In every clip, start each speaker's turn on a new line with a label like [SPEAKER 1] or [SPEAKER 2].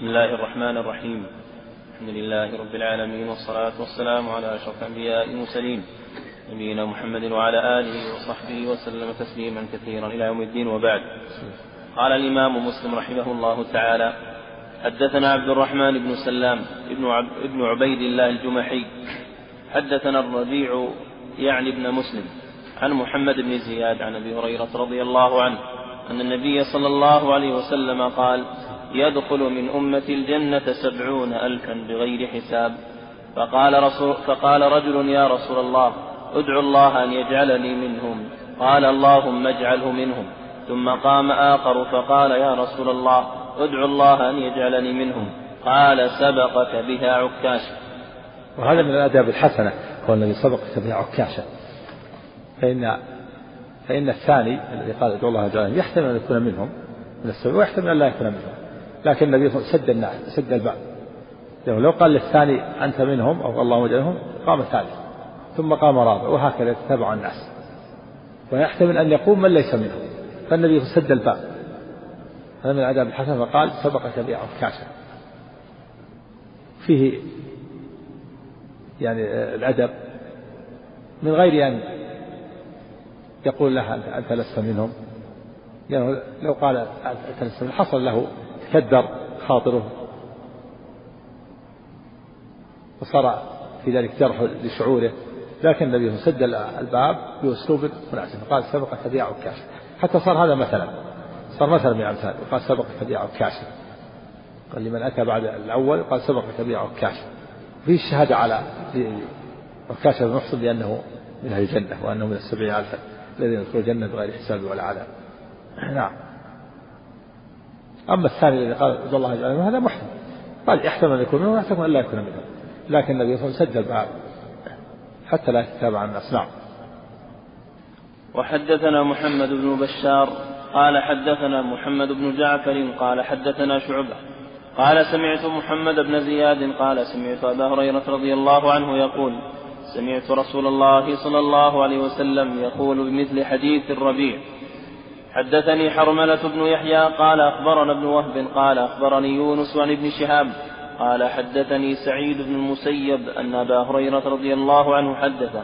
[SPEAKER 1] بسم الله الرحمن الرحيم. الحمد لله رب العالمين والصلاة والسلام على أشرف الأنبياء المرسلين نبينا محمد وعلى آله وصحبه وسلم تسليما كثيرا إلى يوم الدين وبعد. قال الإمام مسلم رحمه الله تعالى حدثنا عبد الرحمن بن سلام ابن, عب ابن عبيد الله الجمحي. حدثنا الربيع يعني ابن مسلم عن محمد بن زياد عن أبي هريرة رضي الله عنه أن النبي صلى الله عليه وسلم قال يدخل من أمتي الجنة سبعون ألفا بغير حساب. فقال, رسول فقال رجل يا رسول الله ادعو الله أن يجعلني منهم. قال اللهم اجعله منهم. ثم قام آخر فقال يا رسول الله ادعو الله أن يجعلني منهم. قال سبقك بها عكاشة
[SPEAKER 2] وهذا من الآداب الحسنة هو الذي سبقك بها عكاشة فإن فإن الثاني الذي قال ادعو الله أن يحتمل أن يكون منهم من السبع ويحتمل أن لا يكون منهم. لكن النبي سد الناس سد الباب لو قال للثاني أنت منهم أو الله وجههم قام ثالث ثم قام رابع وهكذا يتبع الناس. ويحتمل أن يقوم من ليس منهم. فالنبي سد الباب هذا من الآداب الحسنة فقال سبقك بيع عكاشة فيه يعني الأدب من غير أن يقول له أنت لست منهم. يعني لو قال أنت لست منهم حصل له كدر خاطره. وصار في ذلك جرح لشعوره. لكن النبي سد الباب بأسلوب مناسب. قال سبق تبيع عكاش حتى صار هذا مثلا. صار مثلا من الأمثال. وقال سبق تبيع عكاش قال لمن أتى بعد الأول قال سبق تبيع عكاش في الشهادة على عكاش بن محصن بأنه من أهل الجنة وأنه من السبعين الفا الذين يدخلون الجنة بغير حساب ولا عذاب. نعم. أما الثاني الذي قال عبد الله يجعل هذا محتمل قال يحتمل أن يكون منه ويحتمل أن لا يكون منه. لكن النبي صلى الله عليه وسلم سجل حتى لا يتابع الناس. نعم.
[SPEAKER 1] وحدثنا محمد بن بشار قال حدثنا محمد بن جعفر قال حدثنا شعبة قال سمعت محمد بن زياد قال سمعت أبا هريرة رضي الله عنه يقول سمعت رسول الله صلى الله عليه وسلم يقول بمثل حديث الربيع. حدثني حرملة بن يحيى قال أخبرنا ابن وهب قال أخبرني يونس عن ابن شهاب قال حدثني سعيد بن المسيب أن أبا هريرة رضي الله عنه حدثه.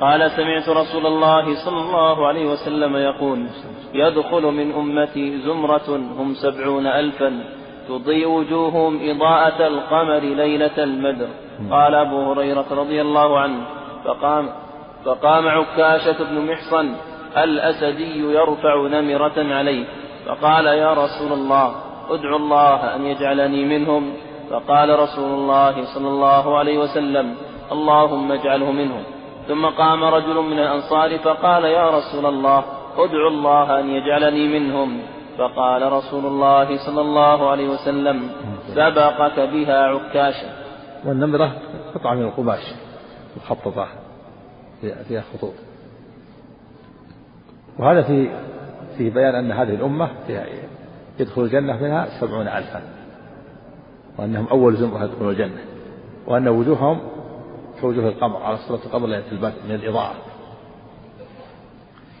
[SPEAKER 1] قال سمعت رسول الله صلى الله عليه وسلم يقول يدخل من أمتي زمرة هم سبعون ألفا تضيء وجوههم إضاءة القمر ليلة البدر. قال أبو هريرة رضي الله عنه. فقام فقام عكاشة بن محصن الأسدي يرفع نمرة عليه. فقال يا رسول الله ادعو الله أن يجعلني منهم. فقال رسول الله صلى الله عليه وسلم اللهم اجعله منهم. ثم قام رجل من الأنصار فقال يا رسول الله ادعو الله أن يجعلني منهم. فقال رسول الله صلى الله عليه وسلم سبقك بها عكاشة
[SPEAKER 2] والنمرة قطعة من القماش مخططة فيها خطوط وهذا في في بيان أن هذه الأمة يدخل الجنة منها سبعون ألفا وأنهم أول زمرة يدخلون الجنة وأن وجوههم كوجوه القمر على صورة القمر ليلة البدر من الإضاءة.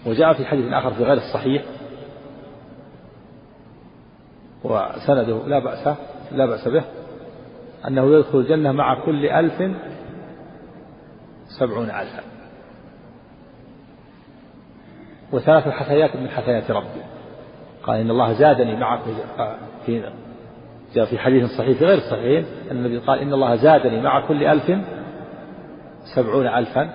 [SPEAKER 2] وجاء في حديث آخر في غير الصحيح وسنده لا بأس لا بأس به أنه يدخل الجنة مع كل ألف سبعون ألفا. وثلاث حثيات من حثيات ربي. قال إن الله زادني معكم في جاء في حديث صحيح في غير الصحيحين أن النبي قال إن الله زادني مع كل ألف سبعون ألفا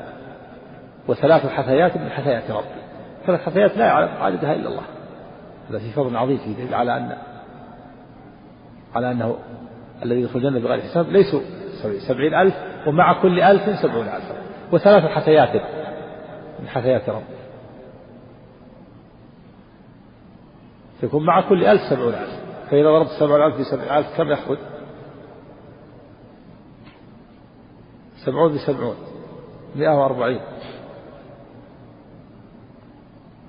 [SPEAKER 2] وثلاث حثيات من حثيات ربي. ثلاث حثيات لا يعلم عددها إلا الله. هذا في فضل عظيم في دليل على أن على أنه الذي يدخل الجنة بغير حساب ليسوا سبعين ألف ومع كل ألف سبعون ألفا وثلاث حثيات من حثيات ربي. يكون مع كل ألف سبعون ألف. فإذا ضربت سبعون ألف بسبعين ألف كم يأخذ؟ سبعون بسبعون مئة وأربعين.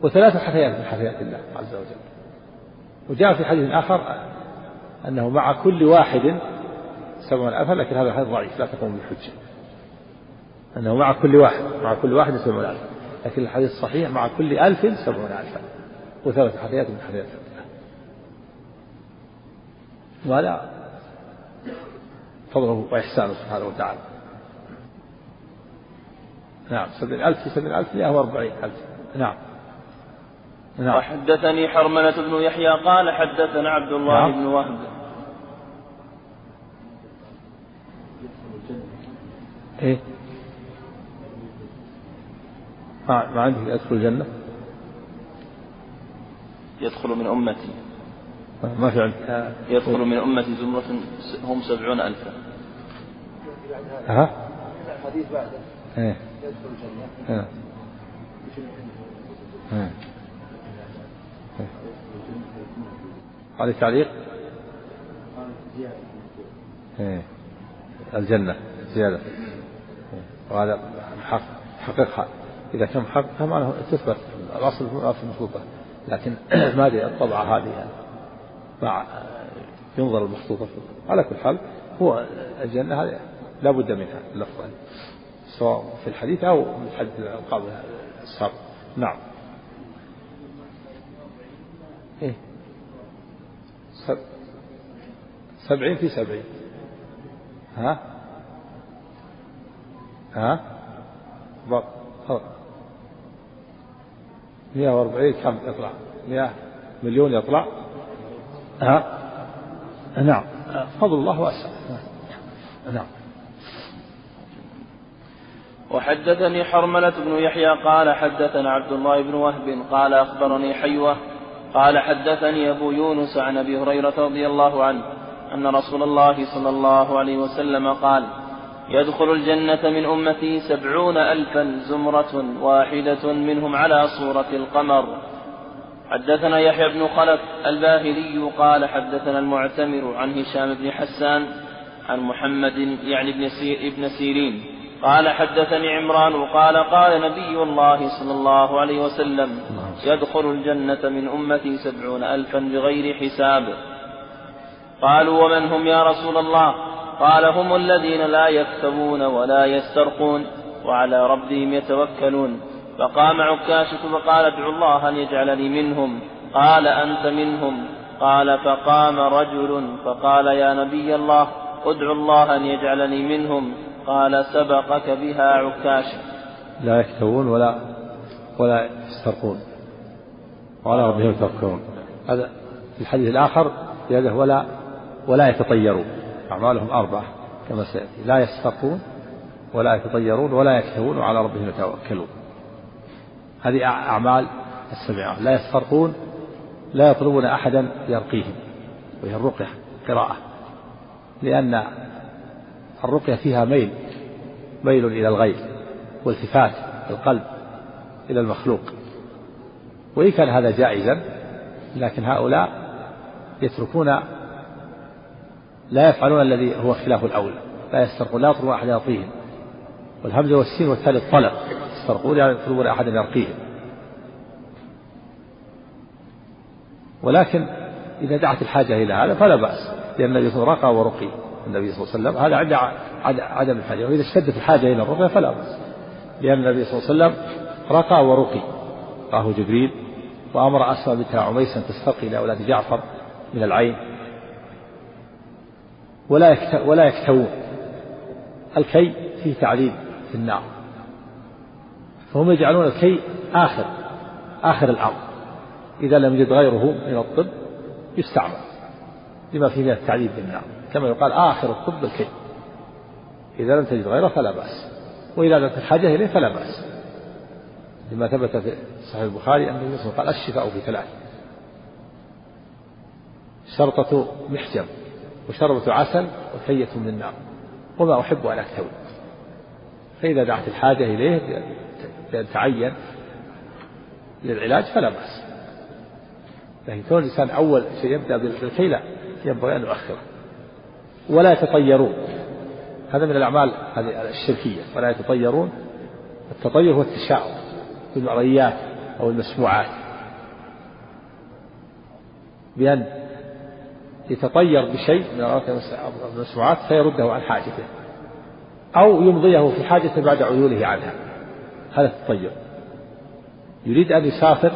[SPEAKER 2] وثلاث حثيات من حثيات الله عز وجل. وجاء في حديث آخر أنه مع كل واحد سبعون ألفا لكن هذا حديث ضعيف لا تقوم بالحجة. أنه مع كل واحد مع كل واحد سبعون ألفا لكن الحديث الصحيح مع كل ألف سبعون ألفا. وثلاث حثيات من حثيات الله. وهذا فضله وإحسانه سبحانه وتعالى. نعم سبعين ألف في سبعين ألف مئة وأربعين ألف. نعم.
[SPEAKER 1] نعم. وحدثني حرملة بن يحيى قال حدثنا عبد الله نعم. بن وهب.
[SPEAKER 2] إيه؟ ما, ما عندك يدخل الجنة؟
[SPEAKER 1] يدخل من أمتي.
[SPEAKER 2] ما في عندك
[SPEAKER 1] يدخل من أمتي زمرة هم سبعون ألفا.
[SPEAKER 2] ها؟ الحديث بعده إيه. يدخل الجنة إيه. عليه تعليق؟ إيه. الجنة زيادة وهذا حقيقة. إذا كان حقيقة معناه تثبت الأصل في المخطوطة لكن ما أدري الطبعة هذه يعني. مع ينظر المخطوطة على كل حال هو الجنة هذه لا بد منها اللفظ سواء في الحديث أو من حديث الألقاب السابق نعم. إيه. سبعين في سبعين. ها؟ ها؟ بط مئة وأربعين كم يطلع؟ مئة مليون يطلع؟ ها؟ نعم. فضل الله واسع. نعم.
[SPEAKER 1] وحدثني حرملة بن يحيى قال حدثنا عبد الله بن وهب قال أخبرني حيوة قال حدثني أبو يونس عن أبي هريرة رضي الله عنه أن رسول الله صلى الله عليه وسلم قال يدخل الجنة من أمتي سبعون ألفا زمرة واحدة منهم على صورة القمر. حدثنا يحيى بن خلف الباهلي قال حدثنا المعتمر عن هشام بن حسان عن محمد يعني ابن, سير ابن سيرين. قال حدثني عمران قال قال نبي الله صلى الله عليه وسلم يدخل الجنة من أمتي سبعون ألفا بغير حساب. قالوا ومن هم يا رسول الله؟ قال هم الذين لا يكتبون ولا يسترقون وعلى ربهم يتوكلون. فقام عكاشة فقال ادعو الله أن يجعلني منهم. قال أنت منهم. قال فقام رجل فقال يا نبي الله ادعو الله أن يجعلني منهم. قال سبقك بها عكاشة
[SPEAKER 2] لا يكتوون ولا ولا يسترقون. وعلى ربهم يتوكلون. هذا في الحديث الآخر زيادة ولا ولا يتطيرون. أعمالهم أربعة كما سيأتي. لا يسترقون ولا يتطيرون ولا يكتوون وعلى ربهم يتوكلون. هذه أعمال السبعة لا يسترقون لا يطلبون أحدا يرقيهم وهي الرقية قراءة. لأن الرقية فيها ميل ميل إلى الغير والتفات القلب إلى المخلوق. وإن كان هذا جائزا لكن هؤلاء يتركون لا يفعلون الذي هو خلاف الأولى لا يسترقون لا يطلبون أحد يعطيهم والهمزة والسين والتالي الطلب يسترقون يعني يطلبون أحدا يرقيهم. ولكن إذا دعت الحاجة إلى هذا فلا بأس لأن النبي صلى الله عليه وسلم رقى ورقي. النبي صلى الله عليه وسلم هذا عند عدم الحاجة. وإذا اشتدت الحاجة إلى الرقية فلا بأس لأن النبي صلى الله عليه وسلم رقى ورقي. رآه جبريل وأمر أسمى بنت عميس أن تسترقي لأولاد جعفر من العين. ولا. ولا يكتوون. الكي فيه تعذيب في النار. فهم يجعلون الكي آخر آخر الأمر إذا لم يجد غيره من الطب يستعمل لما فيه من التعذيب بالنار. كما يقال آخر الطب الكي. إذا لم تجد غيره فلا بأس. وإذا لم الحاجة إليه فلا بأس. لما ثبت في صحيح البخاري أن النبي قال الشفاء في ثلاث. شرطة محجم وشربة عسل وثية من نار وما أحب أن أكتوي فإذا دعت الحاجة إليه تعين للعلاج فلا بأس. لكن كون الإنسان أول شيء يبدأ بالكي لا ينبغي أن يؤخره. ولا يتطيرون. هذا من الأعمال هذه الشركية. ولا يتطيرون. التطير هو التشاؤم بالمرئيات أو المسموعات. بأن يتطير بشيء من المسموعات فيرده عن حاجته. أو يمضيه في حاجته بعد عيوله عنها. هذا التطير. يريد أن يسافر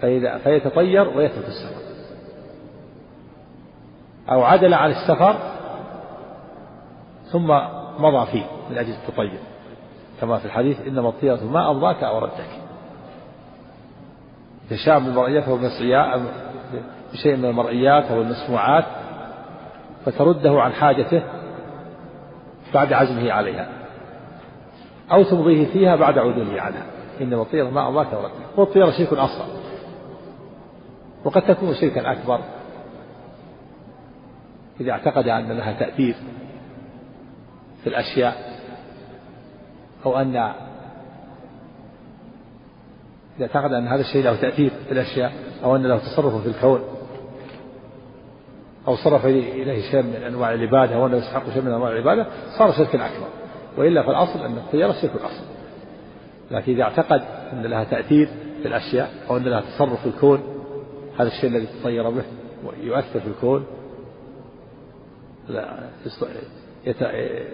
[SPEAKER 2] فإذا فيتطير ويترك السفر. أو عدل عن السفر ثم مضى فيه من أجل التطيب كما في الحديث إنما الطيرة ما أرضاك أو ردك. يشاء بالمرئيات والمسعيات بشيء من المرئيات أو المسموعات فترده عن حاجته بعد عزمه عليها. أو تمضيه فيها بعد عدوله عنها. إنما الطيرة ما أرضاك أو ردك والطيرة شرك أصغر. وقد تكون شركا أكبر. إذا اعتقد أن لها تأثير في الأشياء أو أن إذا اعتقد أن هذا الشيء له تأثير في الأشياء أو أن له تصرف في الكون أو صرف إليه شيء من أنواع العبادة أو أنه يستحق شيء من أنواع العبادة صار شركا أكبر. وإلا فالأصل أن الطيرة شرك الأصل. لكن إذا اعتقد أن لها تأثير في الأشياء أو أن لها تصرف في الكون هذا الشيء الذي تطير به يؤثر في الكون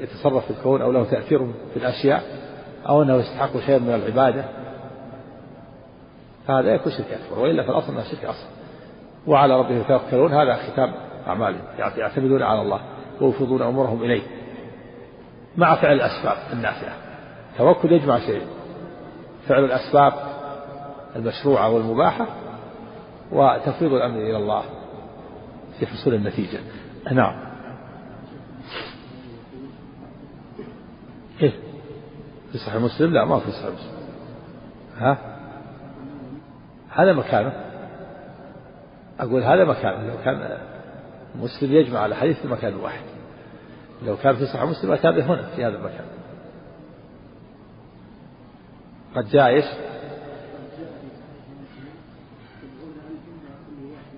[SPEAKER 2] يتصرف في الكون أو له تأثير في الأشياء أو أنه يستحق شيئا من العبادة فهذا يكون شرك أكبر. وإلا في الأصل أنه شرك أصغر وعلى ربهم يتوكلون. هذا ختام أعمالهم. يعتمدون على الله. ويفوضون أمورهم إليه. مع فعل الأسباب النافعة. التوكل يجمع شيء. فعل الأسباب المشروعة والمباحة وتفويض الأمر إلى الله في حصول النتيجة. نعم. إيه؟ في صحيح مسلم؟ لا ما في صحيح مسلم. ها؟ هذا مكانه. أقول هذا مكانه. لو كان مسلم يجمع الأحاديث في مكان واحد. لو كان في صحيح مسلم أتى هنا في هذا المكان. قد جاء إيش؟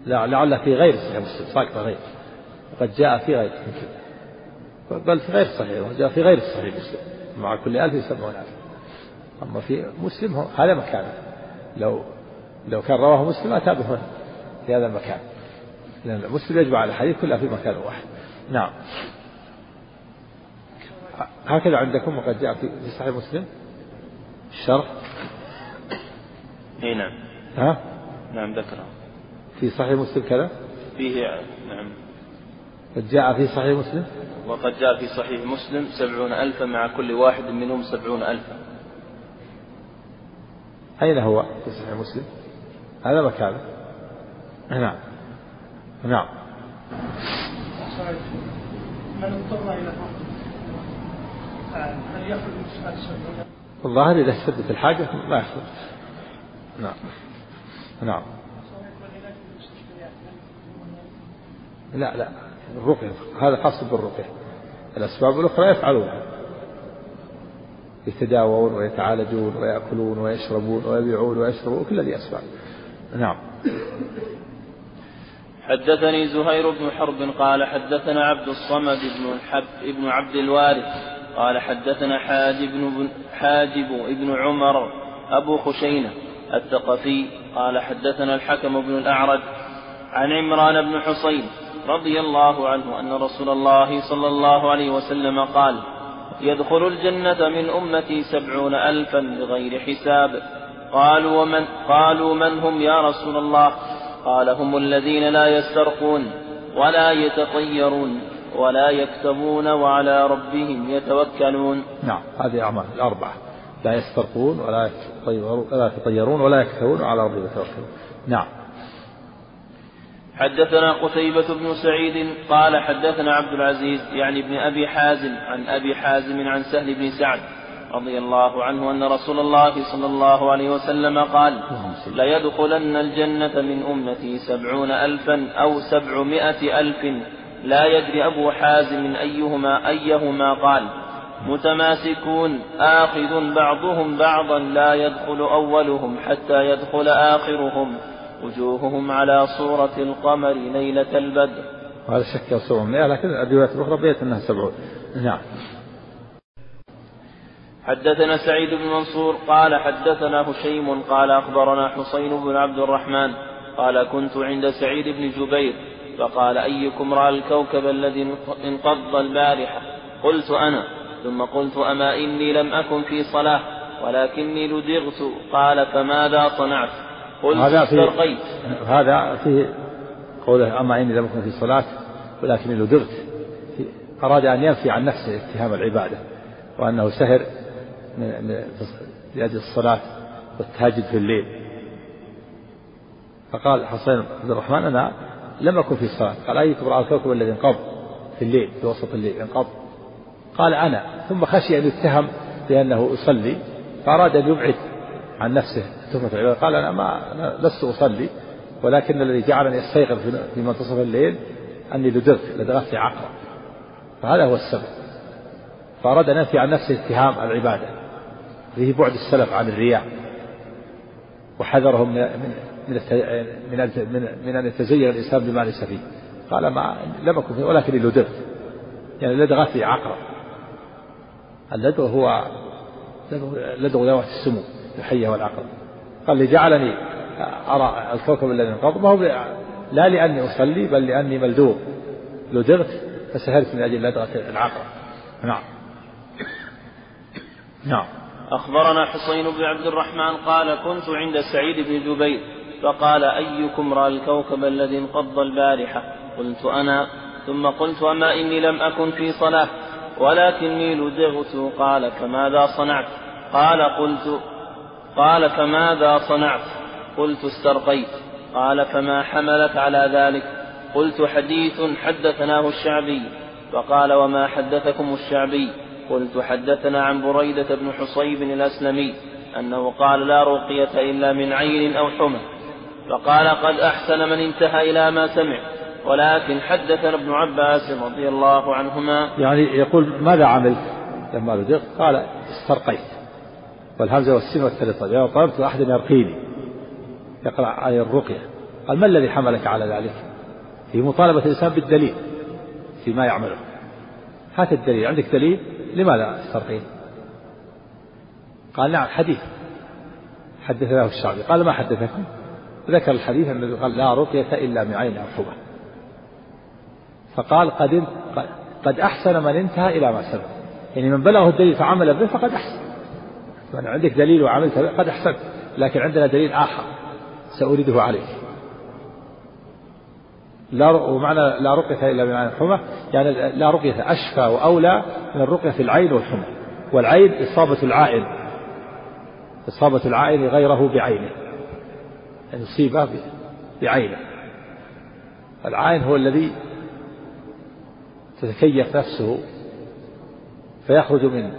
[SPEAKER 2] لا لعل في غير صحيح مسلم ساقط غير. قد جاء في غير بل في غير صحيح وجاء في غير صحيح مسلم. مع كل ألف يسمون ألف أما في مسلم هذا مكانه لو لو كان رواه مسلم أتى هنا في هذا المكان. لأن مسلم يجمع الحديث كلها في مكان واحد. نعم. هكذا عندكم وقد جاء في صحيح مسلم؟ الشرح؟
[SPEAKER 1] إي نعم.
[SPEAKER 2] ها؟
[SPEAKER 1] نعم ذكره.
[SPEAKER 2] في صحيح مسلم كذا؟
[SPEAKER 1] فيه نعم.
[SPEAKER 2] قد جاء في صحيح مسلم؟
[SPEAKER 1] وقد جاء في صحيح مسلم سبعون ألفا مع كل واحد منهم سبعون ألفا.
[SPEAKER 2] أين هو في صحيح مسلم؟ هذا مكانه نعم. نعم. من اضطر إلى الظاهر إذا اشتدت الحاجة ما يخرج نعم. نعم. لا لا. الرقية. هذا خاص بالرقية. الأسباب الأخرى يفعلونها يتداوون ويتعالجون ويأكلون ويشربون ويبيعون ويشربون كل هذه أسباب. نعم.
[SPEAKER 1] حدثني زهير بن حرب قال حدثنا عبد الصمد بن الحب ابن عبد الوارث قال حدثنا حاجب بن حاجب ابن عمر أبو خشينة الثقفي قال حدثنا الحكم بن الأعرج عن عمران بن حصين رضي الله عنه أن رسول الله صلى الله عليه وسلم قال يدخل الجنة من أمتي سبعون ألفا بغير حساب. قالوا ومن قالوا من هم يا رسول الله؟ قال هم الذين لا يسترقون ولا يتطيرون. ولا يكتبون وعلى ربهم يتوكلون.
[SPEAKER 2] نعم هذه أعمال الأربعة. لا يسترقون ولا ولا يتطيرون ولا يكتبون وعلى ربهم يتوكلون. نعم.
[SPEAKER 1] حدثنا قتيبة بن سعيد قال حدثنا عبد العزيز يعني ابن أبي حازم عن أبي حازم عن سهل بن سعد رضي الله عنه أن رسول الله صلى الله عليه وسلم قال ليدخلن الجنة من أمتي سبعون ألفا أو سبعمائة ألف لا يدري أبو حازم أيهما أيهما قال متماسكون آخذ بعضهم بعضا لا يدخل أولهم حتى يدخل آخرهم وجوههم على صورة القمر ليلة البدر.
[SPEAKER 2] وهذا شك صورة مئة لكن الروايات الأخرى بيت أنها سبعون نعم.
[SPEAKER 1] حدثنا سعيد بن منصور قال حدثنا هشيم قال أخبرنا حسين بن عبد الرحمن قال كنت عند سعيد بن جبير فقال أيكم رأى الكوكب الذي انقض البارحة؟ قلت أنا. ثم قلت أما إني لم أكن في صلاة ولكني لدغت. قال فماذا صنعت؟ قلت هذا استرقيت.
[SPEAKER 2] هذا فيه قوله أما إني لم أكن في صلاة ولكني لدغت. أراد أن ينفي عن نفسه اتهام العبادة وأنه سهر لأجل الصلاة والتهجد في الليل. فقال حسين عبد الرحمن أنا لم أكن في الصلاة. قال أيكم رأى الكوكب الذي انقض في الليل في وسط الليل انقض؟ قال أنا. ثم خشي أن يتهم بأنه يصلي فأراد أن يبعد عن نفسه. تهمة العبادة. قال أنا ما أنا لست أصلي ولكن الذي جعلني أستيقظ في منتصف الليل أني لدغت لدغتني عقرب. فهذا هو السبب. فأراد أن ينفي عن نفسه اتهام العبادة. فيه بعد السلف عن الرياء. وحذرهم من من من من, أن يتزين الإنسان بما ليس فيه. قال ما لم أكن فيه ولكني لدغت يعني لدغتني عقرب. اللدغ هو لدغ ذوات السمو الحية والعقرب. قال لي جعلني أرى الكوكب الذي انقض ما هو لا لأني أصلي بل لأني ملدوغ لدغت فسهرت من أجل لدغة العقرب. نعم.
[SPEAKER 1] نعم. أخبرنا حسين بن عبد الرحمن قال كنت عند سعيد بن جبير. فقال أيكم رأى الكوكب الذي انقض البارحة؟ قلت أنا. ثم قلت أما إني لم أكن في صلاة ولكني لدغت قال فماذا صنعت؟ قال قلت قال فماذا صنعت؟ قلت استرقيت. قال فما حملك على ذلك؟ قلت حديث حدثناه الشعبي. فقال وما حدثكم الشعبي؟ قلت حدثنا عن بريدة بن حصيب الأسلمي أنه قال لا رقية إلا من عين أو حمى. فقال قد أحسن من انتهى إلى ما سمع. ولكن حدثنا ابن عباس رضي الله عنهما.
[SPEAKER 2] يعني يقول ماذا عملت لما لدغت قال استرقيت. والهمزة والسين والثلاثة. يعني طلبت أحد يرقيني. يقرأ عليه الرقية. قال ما الذي حملك على ذلك؟ في مطالبة الإنسان بالدليل فيما يعمله. هات الدليل. عندك دليل؟ لماذا استرقين قال نعم حديث. حدث له الشعبي. قال ما حدثكم؟ ذكر الحديث الذي قال لا رقية إلا من عين حبة فقال قد قد أحسن من انتهى إلى ما سبق. يعني من بلغه الدليل فعمل به فقد أحسن. يعني عندك دليل وعملت به قد أحسنت. لكن عندنا دليل آخر سأورده عليك. لا ومعنى لا رقية إلا من عين الحمى يعني لا رقية أشفى وأولى من الرقية في العين والحمى. والعين إصابة العائن. إصابة العائن غيره بعينه. أن يصيبه بعينه. العائن هو الذي تتكيف نفسه فيخرج من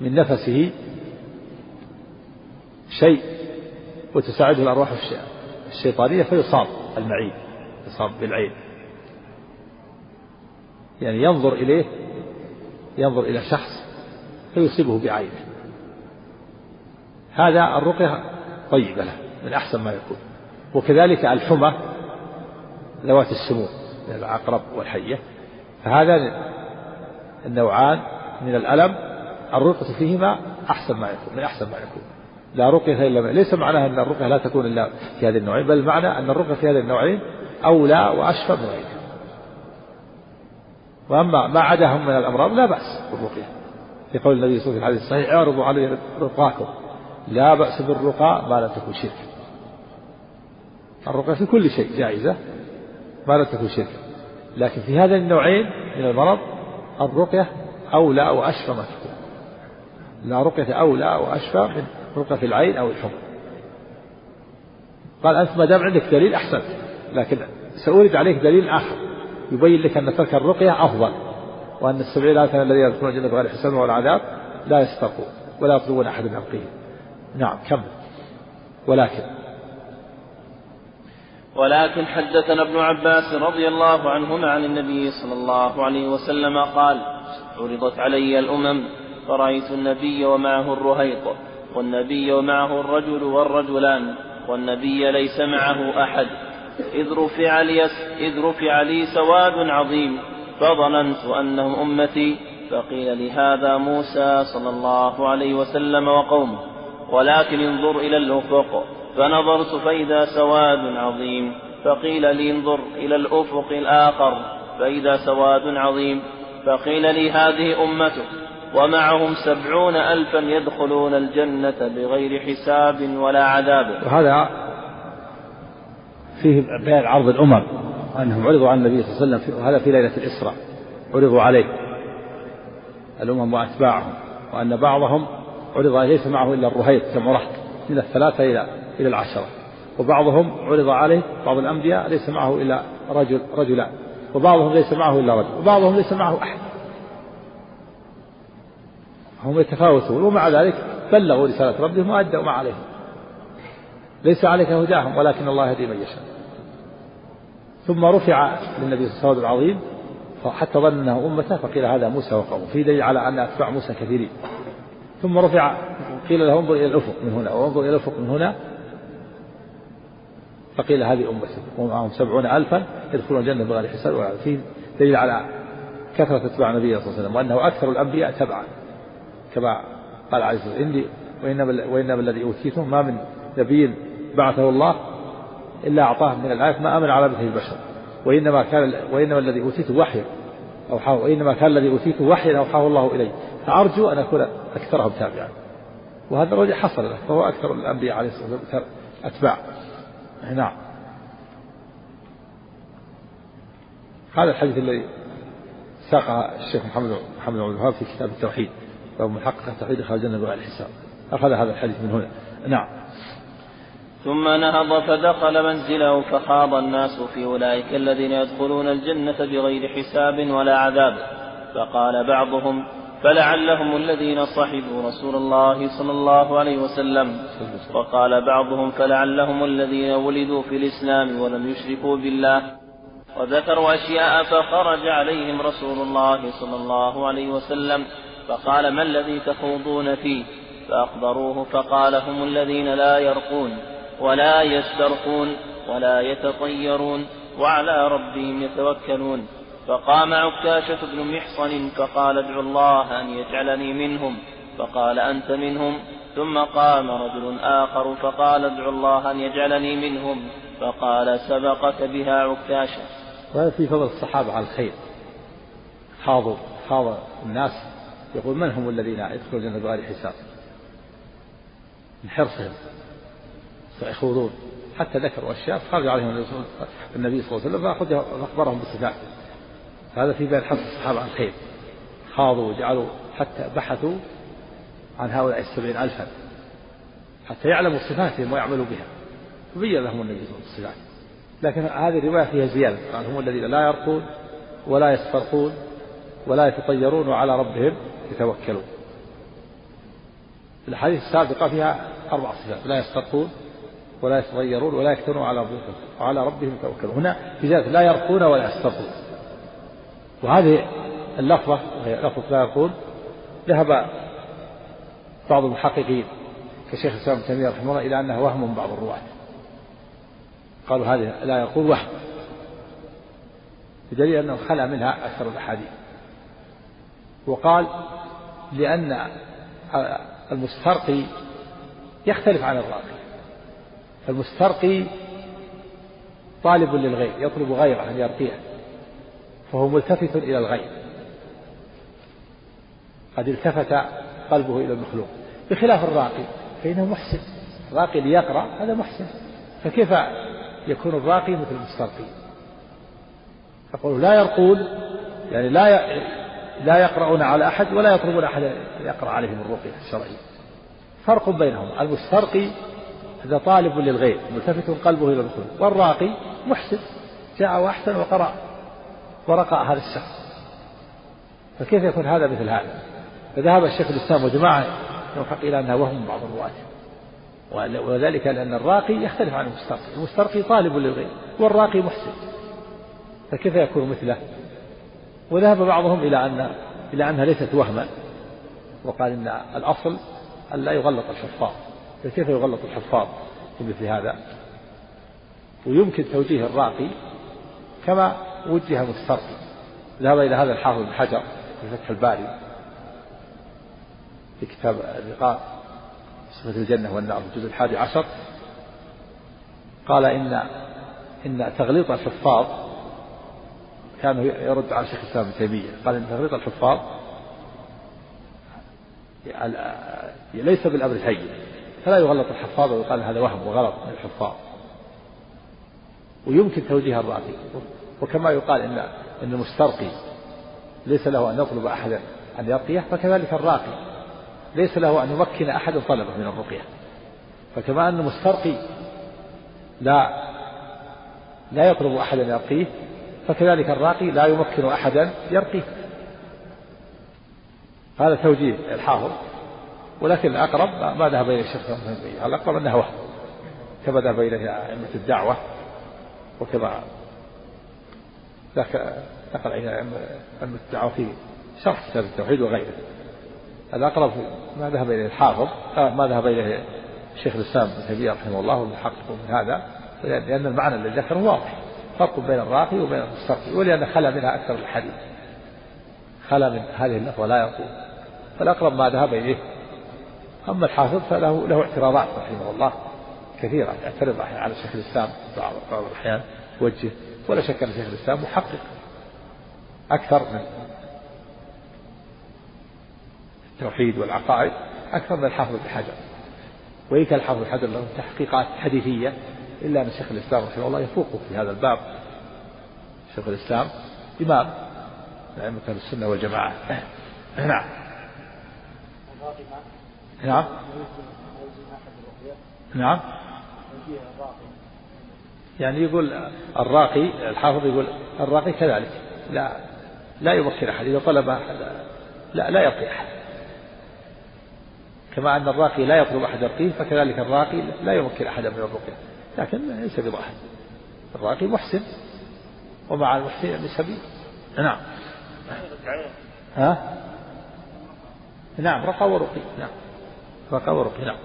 [SPEAKER 2] من نفسه شيء وتساعده الأرواح الشيطانية فيصاب المعين يصاب بالعين. يعني ينظر إليه ينظر إلى شخص فيصيبه بعينه. هذا الرقية طيبة له من أحسن ما يكون. وكذلك الحمى ذوات السموم العقرب والحية. فهذا النوعان من الألم الرقية فيهما أحسن ما يكون من أحسن ما يكون. لا رقية إلا ليس معناها أن الرقية لا تكون إلا في هذه النوعين بل المعنى أن الرقية في هذه النوعين أولى وأشفى من غيرها. وأما ما عداهم من الأمراض لا بأس بالرقية. في قول النبي صلى الله عليه وسلم اعرضوا علي رقاكم لا بأس بالرقى ما لم تكن شركا الرقية في كل شيء جائزة ما لم تكن شركا لكن في هذين النوعين من المرض الرقية أولى وأشفى ما تكون. لا رقية أولى وأشفى من رقية العين أو الحمى. قال أنت ما دام عندك دليل أحسنت. لكن سأورد عليك دليل آخر. يبين لك أن ترك الرقية أفضل. وأن السبعين ألف الذين يدخلون الجنة بغير حساب ولا عذاب لا يسترقون ولا يطلبون أحد يرقيهم نعم كم ولكن.
[SPEAKER 1] ولكن حدثنا ابن عباس رضي الله عنهما عن النبي صلى الله عليه وسلم قال عرضت علي الأمم فرأيت النبي ومعه الرهيط والنبي ومعه الرجل والرجلان والنبي ليس معه أحد. إذ رفع لي, إذ رفع لي سواد عظيم فظننت أنهم أمتي فقيل لي هذا موسى صلى الله عليه وسلم وقومه. ولكن انظر إلى الأفق. فنظرت فإذا سواد عظيم. فقيل لي انظر إلى الأفق الآخر. فإذا سواد عظيم. فقيل لي هذه أمتك. ومعهم سبعون ألفا يدخلون الجنة بغير حساب ولا عذاب.
[SPEAKER 2] وهذا فيه بيان عرض الأمم. أنهم عرضوا على النبي صلى الله عليه وسلم وهذا في ليلة الإسراء. عرضوا عليه. الأمم وأتباعهم. وأن بعضهم عرض ليس معه إلا الرهيط كما رحت من الثلاثة إلى إلى العشرة. وبعضهم عرض عليه بعض الأنبياء ليس معه إلا رجل رجلان. وبعضهم ليس معه إلا رجل. وبعضهم ليس معه أحد. هم يتفاوتون. ومع ذلك بلغوا رسالة ربهم وأدوا ما عليهم. ليس عليك هداهم ولكن الله يهدي من يشاء. ثم رفع للنبي صلى الله عليه وسلم العظيم حتى ظن انه أمته فقيل هذا موسى وقومه. في دليل على أن أتباع موسى كثيرين. ثم رفع قيل له انظر إلى الأفق من هنا وانظر إلى الأفق من هنا. فقيل هذه امتي ومعهم سبعون الفا يدخلون الجنة بغير حساب في دليل على كثرة اتباع النبي صلى الله عليه وسلم وأنه أكثر الأنبياء تبعا. كما قال الصلاه والسلام اني وانما وإنما الذي اوتيته ما من نبي بعثه الله إلا أعطاه من الآيات ما آمن على مثل البشر. وإنما كان وإنما الذي أوتيته وحيا أوحاه وإنما كان الذي أوتيته وحيا أوحاه الله الي فأرجو أن أكون أكثرهم تابعا. وهذا الرجل حصل له فهو أكثر الأنبياء عليه الصلاة والسلام أتباع. نعم. هذا الحديث الذي ساقه الشيخ محمد محمد بن الوهاب في كتاب التوحيد باب محقق التوحيد دخل الجنة بغير حساب أخذ هذا الحديث من هنا. نعم.
[SPEAKER 1] ثم نهض فدخل منزله فخاض الناس في أولئك الذين يدخلون الجنة بغير حساب ولا عذاب. فقال بعضهم فلعلهم الذين صحبوا رسول الله صلى الله عليه وسلم. وقال بعضهم فلعلهم الذين ولدوا في الإسلام ولم يشركوا بالله. وذكروا أشياء فخرج عليهم رسول الله صلى الله عليه وسلم. فقال ما الذي تخوضون فيه؟ فأخبروه فقال هم الذين لا يرقون ولا يسترقون ولا يتطيرون وعلى ربهم يتوكلون. فقام عكاشة بن محصن فقال ادعو الله أن يجعلني منهم. فقال أنت منهم. ثم قام رجل آخر فقال ادعو الله أن يجعلني منهم. فقال سبقك بها عكاشة
[SPEAKER 2] وهذا في فضل الصحابة على الخير. خاضوا خاض الناس. يقول من هم الذين يدخلون الجنة بغير حساب؟ من حرصهم. يخوضون. حتى ذكروا أشياء خرج عليهم النبي صلى الله عليه وسلم فأخبرهم بالصفات هذا في بين حث الصحابة عن الخير خاضوا وجعلوا حتى بحثوا عن هؤلاء السبعين ألفا حتى يعلموا صفاتهم ويعملوا بها. فبين لهم النبي صلى الله عليه وسلم لكن هذه الرواية فيها زيادة. قال هم الذين لا يرقون ولا يسترقون ولا يتطيرون وعلى ربهم يتوكلون. الحديث السابقة فيها أربع صفات. لا يسترقون ولا يتغيرون ولا يكترون على أنفسهم وعلى ربهم يتوكلون. هنا في ذلك لا يرقون ولا يسترقون. وهذه اللفظة وهي لفظة لا يرقون ذهب بعض المحققين كشيخ الإسلام ابن تيمية رحمه الله إلى أنها وهم من بعض الرواة. قالوا هذه لا يقول وهم. بدليل أنه خلا منها أكثر الأحاديث. وقال لأن المسترقي يختلف عن الراقي. المسترقي طالب للغير يطلب غيره أن يرقيه. فهو ملتفت إلى الغير قد التفت قلبه إلى المخلوق. بخلاف الراقي فإنه محسن. الراقي ليقرأ هذا محسن. فكيف يكون الراقي مثل المسترقي؟ يقول لا يرقون يعني لا لا يقرؤون على أحد ولا يطلبون أحد يقرأ عليهم الرقية الشرعية فرق بينهم. المسترقي هذا طالب للغير ملتفت قلبه إلى الخلق والراقي محسن. جاء وأحسن وقرأ. ورقى هذا الشخص. فكيف يكون هذا مثل هذا؟ فذهب الشيخ الإسلام وجماعة يوحق إلى أنها وهم بعض الرواة. وذلك لأن الراقي يختلف عن المسترقي. المسترقي طالب للغير والراقي محسن. فكيف يكون مثله؟ وذهب بعضهم إلى أن إلى أنها ليست وهما. وقال إن الأصل أن لا يغلط الحفاظ. فكيف يغلط الحفاظ في مثل هذا؟ ويمكن توجيه الراقي كما وجه المسترقي ذهب إلى هذا الحافظ بن حجر في فتح الباري في كتاب اللقاء صفة الجنة والنار في الجزء الحادي عشر. قال إن إن تغليط الحفاظ كان يرد على شيخ الإسلام ابن تيمية. قال إن تغليط الحفاظ ليس بالأمر الهين فلا يغلط الحفاظ ويقال هذا وهم وغلط من الحفاظ. ويمكن توجيه الراقي وكما يقال إن إن المسترقي ليس له أن يطلب أحدا أن يرقيه فكذلك الراقي ليس له أن يمكن أحد طلبه من الرقية. فكما أن المسترقي لا لا يطلب أحدا يرقيه فكذلك الراقي لا يمكن أحدا يرقيه هذا توجيه الحافظ ولكن الأقرب ما ذهب إليه الشيخ الأقرب أنه وهم كما ذهب إليه أئمة الدعوة. وكما نقل عن أئمة الدعوة شرح كتاب التوحيد وغيره. الأقرب ما ذهب إليه الحافظ آه، ما ذهب إليه شيخ الإسلام ابن تيمية رحمه الله والمحقق من هذا لأن المعنى الذي ذكره واضح. فرق بين الراقي وبين المسترقي ولأن خلا منها أكثر الحديث. خلا من هذه اللفظة لا يقول فالأقرب ما ذهب إليه أما الحافظ فله له اعتراضات رحمه الله. كثيرة يعترض على شيخ الإسلام بعض الأحيان يوجه ولا شك أن شيخ الإسلام محقق أكثر من التوحيد والعقائد أكثر من الحافظ بن حجر. وإن كان الحافظ بن حجر له تحقيقات حديثية إلا أن شيخ الإسلام رحمه الله يفوقه في هذا الباب. شيخ الإسلام إمام أئمة السنة والجماعة. نعم. نعم. نعم. يعني يقول الراقي الحافظ يقول الراقي كذلك. لا لا يمكن أحد. إذا طلب أحد لا لا يعطي أحد. كما أن الراقي لا يطلب أحد يرقيه فكذلك الراقي لا يمكن أحدا من الرقية. لكن ليس بضاحك. الراقي محسن. ومع المحسن يعني سبيل. نعم. ها؟ نعم رقى ورقي. نعم. رقى ورقي نعم.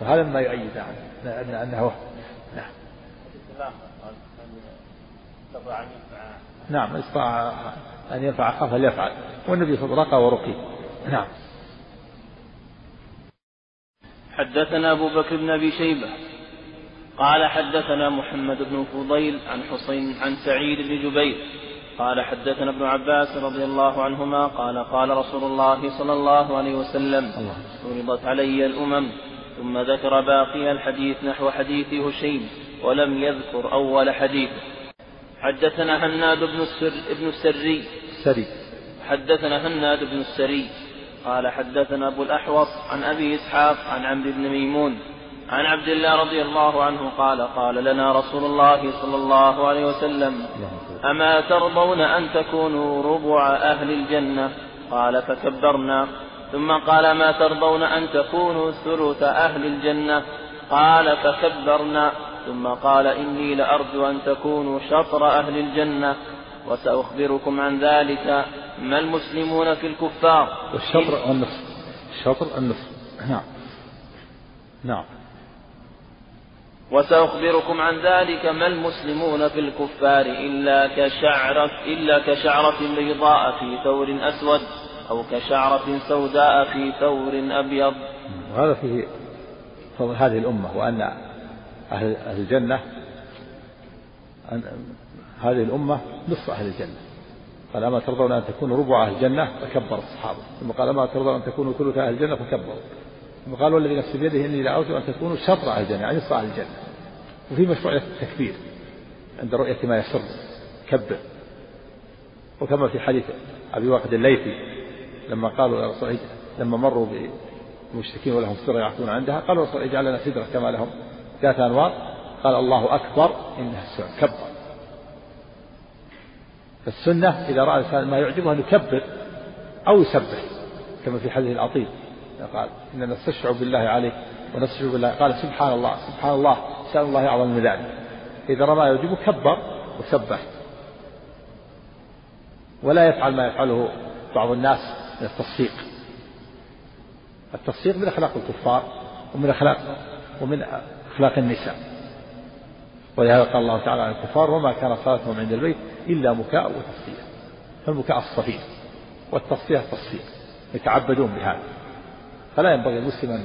[SPEAKER 2] فهذا ما يؤيد نعم أنه نعم. نعم استطاع أن ينفع أخاه فليفعل. والنبي صلى الله عليه وسلم ورقي. نعم.
[SPEAKER 1] حدثنا أبو بكر بن أبي شيبة. قال حدثنا محمد بن فضيل عن حسين عن سعيد بن جبير. قال حدثنا ابن عباس رضي الله عنهما قال قال رسول الله صلى الله عليه وسلم عرضت علي الأمم ثم ذكر باقي الحديث نحو حديث هشيم ولم يذكر أول حديث. حدثنا هناد بن السر ابن السري.
[SPEAKER 2] سري.
[SPEAKER 1] حدثنا هناد بن السري. قال حدثنا أبو الأحوص عن أبي إسحاق عن عمرو بن ميمون. عن عبد الله رضي الله عنه قال قال لنا رسول الله صلى الله عليه وسلم أما ترضون أن تكونوا ربع أهل الجنة؟ قال فكبرنا. ثم قال ما ترضون أن تكونوا ثلث أهل الجنة؟ قال فكبرنا. ثم قال إني لأرجو أن تكونوا شطر أهل الجنة وسأخبركم عن ذلك. ما المسلمون في الكفار؟
[SPEAKER 2] والشطر النصف؟ الشطر النصف؟ نعم. نعم.
[SPEAKER 1] وسأخبركم عن ذلك. ما المسلمون في الكفار إلا كشعرة إلا كشعرة بيضاء في ثور أسود؟ أو كشعرة سوداء في ثور أبيض.
[SPEAKER 2] وهذا فيه فضل هذه الأمة وأن أهل الجنة أن هذه الأمة نصف أهل الجنة. قال أما ترضون أن تكونوا ربع أهل الجنة فكبر الصحابة. ثم قال أما ترضون أن تكونوا ثلث أهل الجنة فكبروا. ثم قال والذي نفسي بيده إني لأرجو أن تكونوا شطر أهل الجنة يعني نصف أهل الجنة. وفي مشروعية التكبير عند رؤية ما يسر كبر. وكما في حديث أبي واقد الليثي لما قالوا يا رسول لما مروا بمشركين ولهم سدرة يعطون عندها قالوا رسول اجعل لنا سدرة كما لهم ذات أنوار. قال الله أكبر إنها السنة كبر. فالسنة إذا رأى الإنسان ما يعجبه أن يكبر أو يسبح كما في حديث العطيل قال إننا نستشعر بالله عليك ونستشعر بالله. قال سبحان الله سبحان الله سأل الله أعظم من ذلك. إذا رأى ما يعجبه كبر وسبح. ولا يفعل ما يفعله بعض الناس التصفيق التصفيق من أخلاق الكفار ومن أخلاق ومن أخلاق النساء. ولهذا قال الله تعالى عن الكفار وما كان صلاتهم عند البيت إلا مكاء وتصفية فالمكاء الصفير والتصفية التصفيق يتعبدون بهذا. فلا ينبغي المسلم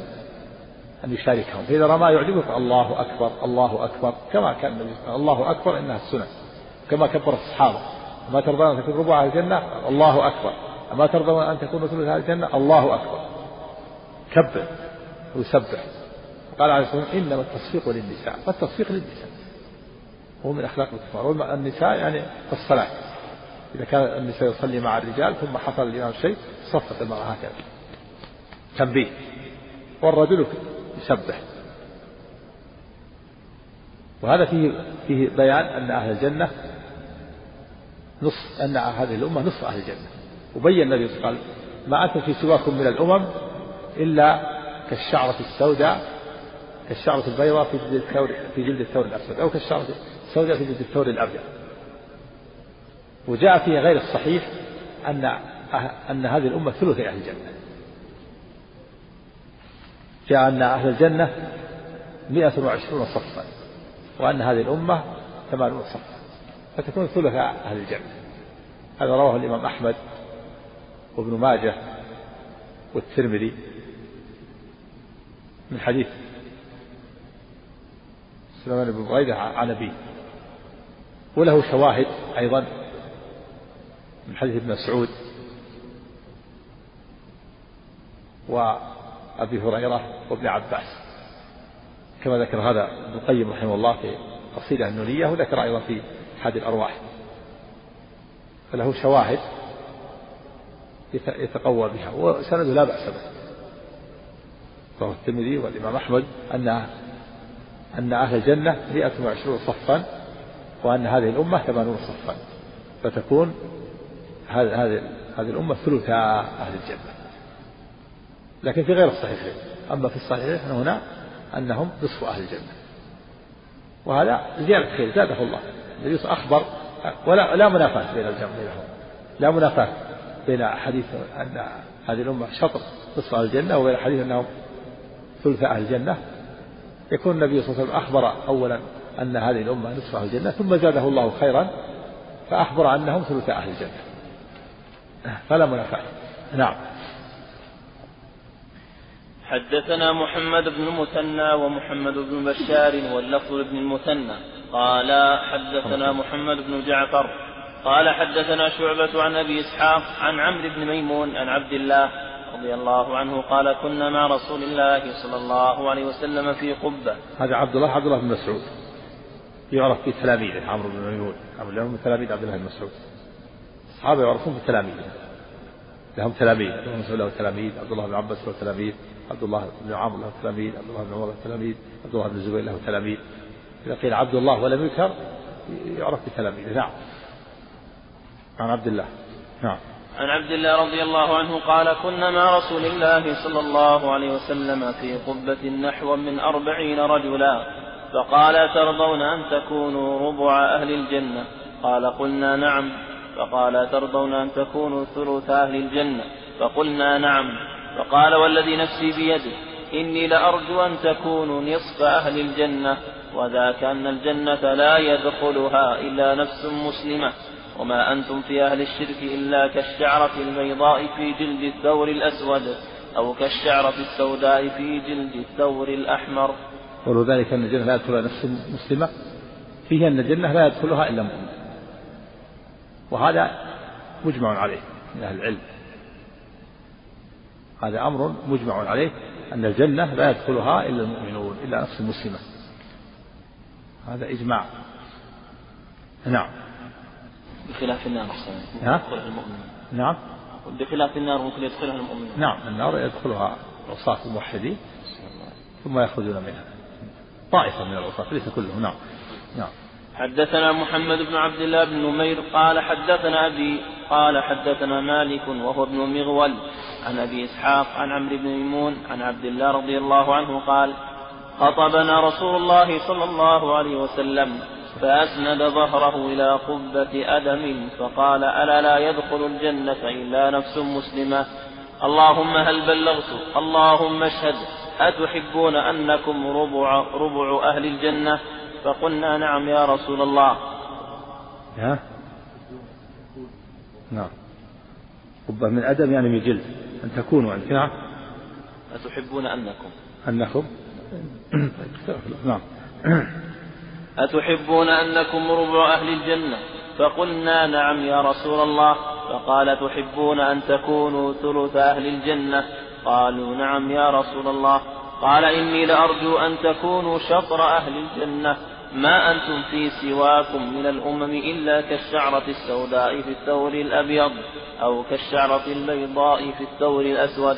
[SPEAKER 2] أن يشاركهم. فإذا رأى ما يعجبه فالله أكبر الله أكبر. كما كان النبي الله أكبر إنها السنة. كما كبر الصحابة أما ترضون أن تكون ربع الجنة الله أكبر. أما ترضون أن تكون ثلث أهل الجنة؟ الله أكبر. كبر ويسبح. قال عليه الصلاة والسلام إنما التصفيق للنساء. فالتصفيق للنساء. هو من أخلاق الكفار. والنساء يعني الصلاة. إذا كان النساء يصلي مع الرجال ثم حصل الإمام شيء صفت المرأة هكذا. تنبيه. والرجل يسبح. وهذا فيه فيه بيان أن أهل الجنة نصف أن هذه الأمة نصف أهل الجنة. وبين النبي صلى الله عليه وسلم ما أنتم في سواكم من الأمم إلا كالشعرة السوداء كالشعرة البيضاء في جلد الثور في جلد الثور الأسود أو كالشعرة السوداء في جلد الثور الأبيض. وجاء في غير الصحيح أن أن هذه الأمة ثلث أهل الجنة. جاء أن أهل الجنة مئة وعشرون صفا وأن هذه الأمة ثمانون صفا فتكون ثلث أهل الجنة. هذا رواه الإمام أحمد وابن ماجه والترمذي من حديث سليمان بن بريدة عن أبيه. وله شواهد أيضا من حديث ابن مسعود وأبي هريرة وابن عباس. كما ذكر هذا ابن القيم رحمه الله في قصيدة النونية وذكر أيضا في حد الأرواح. فله شواهد يتقوى بها وسنده لا بأس به. رواه الترمذي والإمام أحمد أن أن أهل الجنة 120 صفا وأن هذه الأمة 80 صفا. فتكون هذه هذه هذه الأمة ثلث أهل الجنة. لكن في غير الصحيحين. أما في الصحيحين هنا أنهم نصف أهل الجنة. وهذا زيادة خير زاده الله. النبي أخبر ولا لا منافاة بين الجمع بينهم. لا منافاة. بين حديث أن هذه الأمة شطر نصف أهل الجنة وبين حديث أنهم ثلث أهل الجنة. يكون النبي صلى الله عليه وسلم أخبر أولا أن هذه الأمة نصف أهل الجنة ثم زاده الله خيرا فأخبر أنهم ثلث أهل الجنة. فلا منافاة نعم.
[SPEAKER 1] حدثنا محمد بن المثنى ومحمد بن بشار واللفظ بن المثنى. قال حدثنا محمد بن جعفر قال حدثنا شعبة عن أبي إسحاق عن عمرو بن ميمون عن عبد الله رضي الله عنه قال كنا مع رسول الله صلى الله عليه وسلم في قبة.
[SPEAKER 2] هذا عبد الله عبد الله بن مسعود. يعرف في تلاميذه عمرو بن ميمون. عمرو من تلاميذ عبد الله بن مسعود. الصحابة يعرفون بتلاميذ لهم تلاميذ. عبد الله مسعود له تلاميذ عبد الله بن عباس له تلاميذ عبد الله بن عمرو له تلاميذ عبد الله بن عمر له تلاميذ عبد الله بن الزبير له تلاميذ. إذا قيل عبد الله ولم يذكر يعرف بتلاميذه نعم. عن عبد الله. نعم.
[SPEAKER 1] عن عبد الله رضي الله عنه قال كنا مع رسول الله صلى الله عليه وسلم في قبة نحو من أربعين رجلا فقال ترضون أن تكونوا ربع أهل الجنة؟ قال قلنا نعم. فقال ترضون أن تكونوا ثلث أهل الجنة؟ فقلنا نعم. فقال والذي نفسي بيده إني لأرجو أن تكونوا نصف أهل الجنة وذاك أن الجنة لا يدخلها إلا نفس مسلمة. وما أنتم في أهل الشرك إلا كالشعرة البيضاء في جلد الثور الأسود أو كالشعرة السوداء في جلد الثور الأحمر.
[SPEAKER 2] ولذلك أن الجنة لا يدخلها نفس مسلمة. فيه أن الجنة لا يدخلها إلا مؤمن. وهذا مجمع عليه من أهل العلم. هذا أمر مجمع عليه أن الجنة لا يدخلها إلا المؤمنون إلا نفس مسلمة. هذا إجماع. نعم.
[SPEAKER 1] بخلاف النار؟
[SPEAKER 2] يدخلها المؤمن نعم.
[SPEAKER 1] بخلاف النار ممكن يدخلها المؤمن
[SPEAKER 2] نعم النار يدخلها عصاة الموحدين ثم يخرجون منها. طائفة من العصاة ليس كلهم. نعم. نعم.
[SPEAKER 1] حدثنا محمد بن عبد الله بن نمير قال حدثنا أبي قال حدثنا مالك وهو ابن مغول عن أبي إسحاق عن عمرو بن ميمون عن عبد الله رضي الله عنه قال خطبنا رسول الله صلى الله عليه وسلم فأسند ظهره إلى قبة أدم فقال ألا لا يدخل الجنة إلا نفس مسلمة. اللهم هل بلغت؟ اللهم اشهد. أتحبون أنكم ربع, ربع أهل الجنة؟ فقلنا نعم يا رسول الله.
[SPEAKER 2] ها؟ نعم. قبة من أدم يعني من جلد. أن تكونوا أنت. نعم.
[SPEAKER 1] أتحبون أنكم؟
[SPEAKER 2] أنكم؟ نعم.
[SPEAKER 1] أتحبون أنكم ربع أهل الجنة؟ فقلنا نعم يا رسول الله. فقال تحبون أن تكونوا ثلث أهل الجنة؟ قالوا نعم يا رسول الله. قال إني لأرجو أن تكونوا شطر أهل الجنة. ما أنتم في سواكم من الأمم إلا كالشعرة السوداء في الثور الأبيض أو كالشعرة البيضاء في الثور الأسود.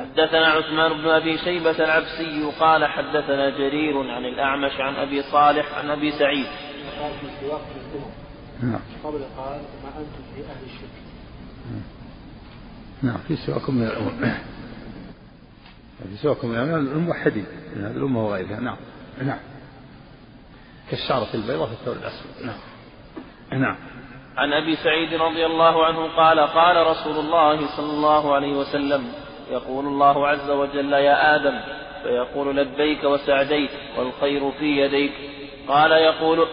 [SPEAKER 1] حدثنا عثمان بن أبي شيبة العبسي قال حدثنا جرير عن الأعمش عن أبي صالح عن أبي سعيد.
[SPEAKER 3] قال في الأمم نعم. قبل قال ما أنتم في أهل الشرك.
[SPEAKER 2] نعم في سواكم من الأمم. في سواكم من الموحدين. من هذه الأمة وغيرها. نعم. نعم. كالشعرة البيضاء في الثور الأسود. نعم. نعم.
[SPEAKER 1] عن أبي سعيد رضي الله عنه قال قال رسول الله صلى الله عليه وسلم يقول الله عز وجل يا آدم فيقول لبيك وسعديك والخير في يديك. قال يقول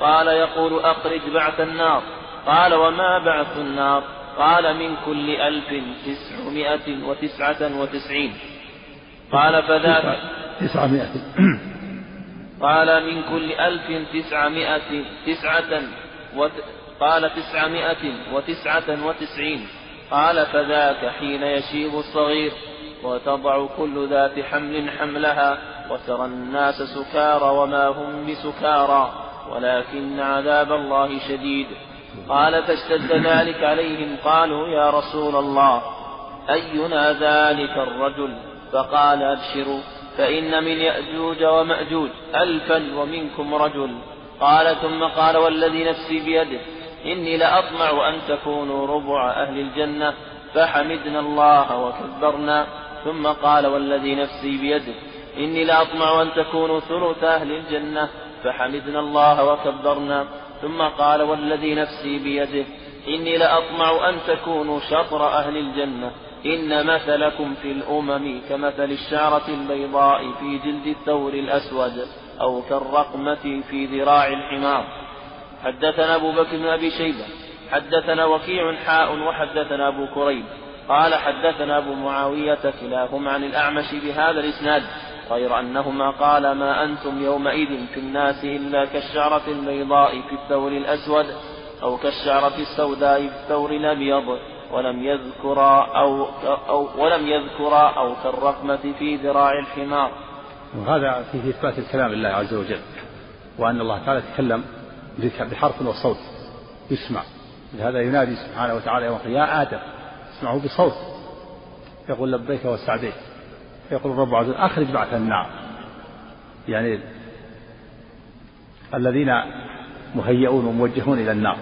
[SPEAKER 1] قال يقول أخرج بعث النار. قال وما بعث النار؟ قال من كل ألف تسعمائة وتسعة وتسعين. قال فذاك
[SPEAKER 2] تسعمائة.
[SPEAKER 1] قال من كل ألف تسعمائة تسعة وت... قال تسعمائة وتسعة وتسعين. قال فذاك حين يشيب الصغير وتضع كل ذات حمل حملها وترى الناس سكارى وما هم بسكارى ولكن عذاب الله شديد. قال فاشتد ذلك عليهم قالوا يا رسول الله أينا ذلك الرجل؟ فقال أبشروا فإن من يأجوج ومأجوج ألفا ومنكم رجل. قال ثم قال والذي نفسي بيده إني لأطمع أن تكونوا ربع أهل الجنة فحمدنا الله وكبرنا. ثم قال والذي نفسي بيده إني لأطمع أن تكونوا ثلث أهل الجنة فحمدنا الله وكبرنا. ثم قال والذي نفسي بيده إني لأطمع أن تكونوا شطر أهل الجنة. إن مثلكم في الأمم كمثل الشعرة البيضاء في جلد الثور الأسود أو كالرقمة في ذراع الحمار. حدثنا أبو بكر بن أبي شيبة حدثنا وكيع حاء وحدثنا أبو كريب قال حدثنا أبو معاوية كلاهما عن الأعمش بهذا الإسناد غير أنهما قال ما أنتم يومئذ في الناس إلا كالشعرة البيضاء في الثور الأسود أو كالشعرة السوداء في الثور الأبيض ولم يذكرا أو, أو ولم يذكرا أو كالرقمة في ذراع الحمار.
[SPEAKER 2] وهذا فيه إثبات الكلام لله عز وجل وأن الله تعالى يتكلم بحرف وصوت. يسمع لهذا ينادي سبحانه وتعالى يوم يا آدم اسمعه بصوت. يقول لبيك وسعديك يقول الرب عز وجل أخرج بعث النار. يعني الذين مهيئون وموجهون إلى النار.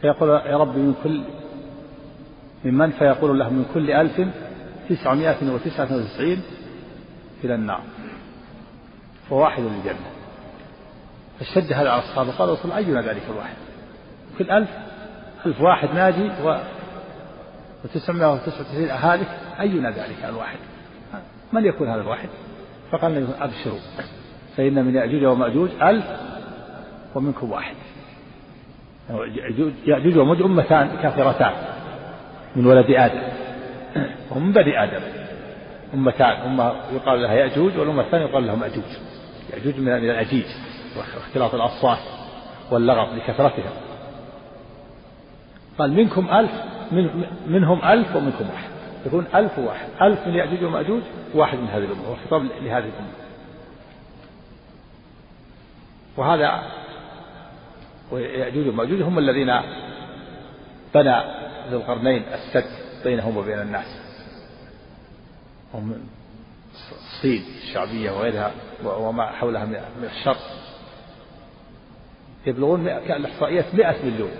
[SPEAKER 2] فيقول يا رب من كل ممن فيقول له من كل ألف تسعمائة وتسعة وتسعين إلى النار. وواحد للجنة. فاشتد هذا على الصحابة. قال رسول أينا ذلك الواحد؟ كل ألف ألف واحد ناجي و وتسعمائة وتسعة وتسعين هالك أينا ذلك الواحد؟ من يكون هذا الواحد؟ فقال أبشروا فإن من يأجوج ومأجوج ألف ومنكم واحد. يأجوج ومأجوج أمتان كافرتان من ولد آدم. ومن بني آدم. أمتان أمة يقال لها يأجوج والأمة الثانية يقال لها مأجوج يأجوج من الأجيج. واختلاط الأصوات واللغط لكثرتها. قال منكم ألف من منهم ألف ومنكم واحد. يكون ألف وواحد. ألف من يأجوج ومأجوج واحد من هذه الأمة وخطاب لهذه الأمة. وهذا ويأجوج ومأجوج هم الذين بنى ذو القرنين السد بينهم وبين الناس. هم الصين الشعبية وغيرها وما حولها من الشر. يبلغون الإحصائيات مئة مليون.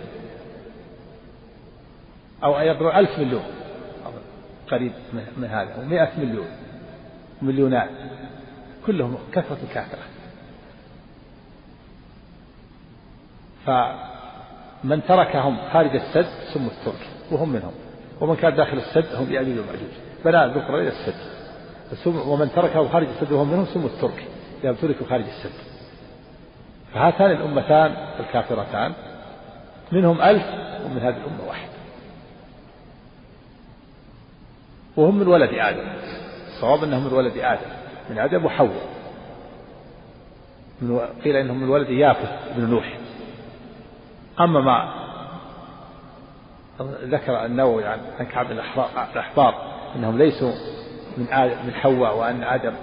[SPEAKER 2] أو يبلغ ألف مليون. قريب من هذا. ومئة مليون. مليونان كلهم كثرة كافرة فمن تركهم خارج السد سموا الترك. وهم منهم. ومن كان داخل السد هم يأجوج ومأجوج. بنى ذكر إلى السد. ومن تركه خارج السد وهم منهم سموا الترك. لأن تركوا خارج السد. فهاتان الأمتان الكافرتان منهم ألف ومن هذه الأمة واحد. وهم من ولد آدم. الصواب أنهم من ولد آدم من آدم وحواء. قيل إنهم من ولد يافث بن نوح. أما ما ذكر النووي عن عن كعب الأحبار أنهم ليسوا من آدم من حواء وأن آدم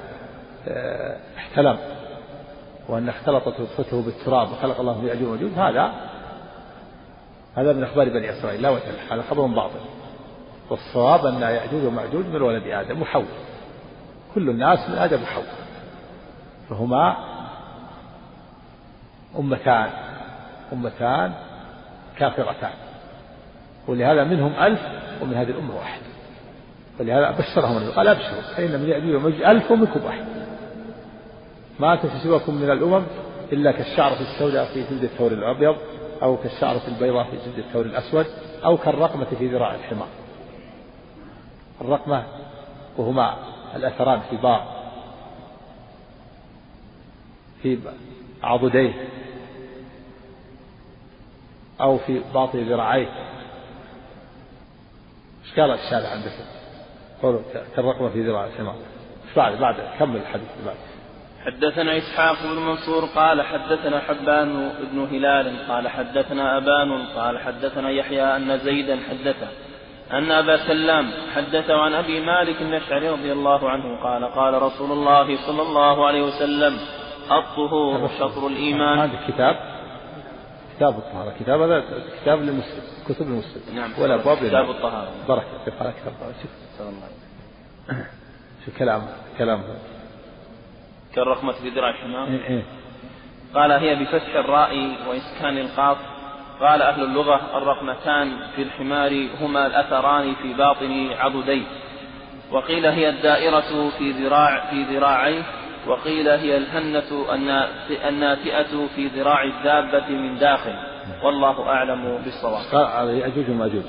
[SPEAKER 2] آه، احتلم. وأن اختلطت نطفته بالتراب وخلق الله من يأجوج ومأجوج هذا هذا من أخبار بني إسرائيل لا وجه هذا خبر باطل. والصواب أن يأجوج ومأجوج من ولد آدم محول كل الناس من آدم محول فهما أمتان أمتان كافرتان. ولهذا منهم ألف ومن هذه الأمة واحد. ولهذا بشرهم قال أبشروا فإن من يأجوج ومأجوج ألف ومنكم واحد. ما سواكم من الأمم إلا كالشعرة السوداء في جلد الثور الأبيض أو كالشعرة البيضاء في جلد الثور الأسود أو كالرقمة في ذراع الحمار. الرقمة وهما الأثران في باء في عضديه أو في باطن ذراعيه. إيش قال الشارع عندك؟ قول كالرقمة في ذراع الحمار. بعد؟ بعد كمل الحديث بعد؟
[SPEAKER 1] حدثنا إسحاق بن منصور قال حدثنا حبان بن هلال قال حدثنا أبان قال حدثنا يحيى أن زيدا حدثه أن أبا سلام حدثه عن أبي مالك الأشعري رضي الله عنه قال قال رسول الله صلى الله عليه وسلم الطهور شطر الإيمان.
[SPEAKER 2] هذا كتاب كتاب الطهارة. كتاب هذا كتاب للمسلم كتب المسلم
[SPEAKER 1] نعم
[SPEAKER 2] ولا باب
[SPEAKER 1] كتاب الطهارة.
[SPEAKER 2] بركة على كتاب الطهارة. شوف. شوف كلام كلام.
[SPEAKER 1] كالرقمة في ذراع الحمار
[SPEAKER 2] إيه إيه.
[SPEAKER 1] قال هي بفتح الراء وإسكان القاف. قال أهل اللغة الرقمتان في الحمار هما الأثران في باطن عضديه وقيل هي الدائرة في ذراع في ذراعيه وقيل هي الهنة الناتئة في ذراع الدابة من داخل. والله أعلم بالصواب.
[SPEAKER 2] قال يأجوج ومأجوج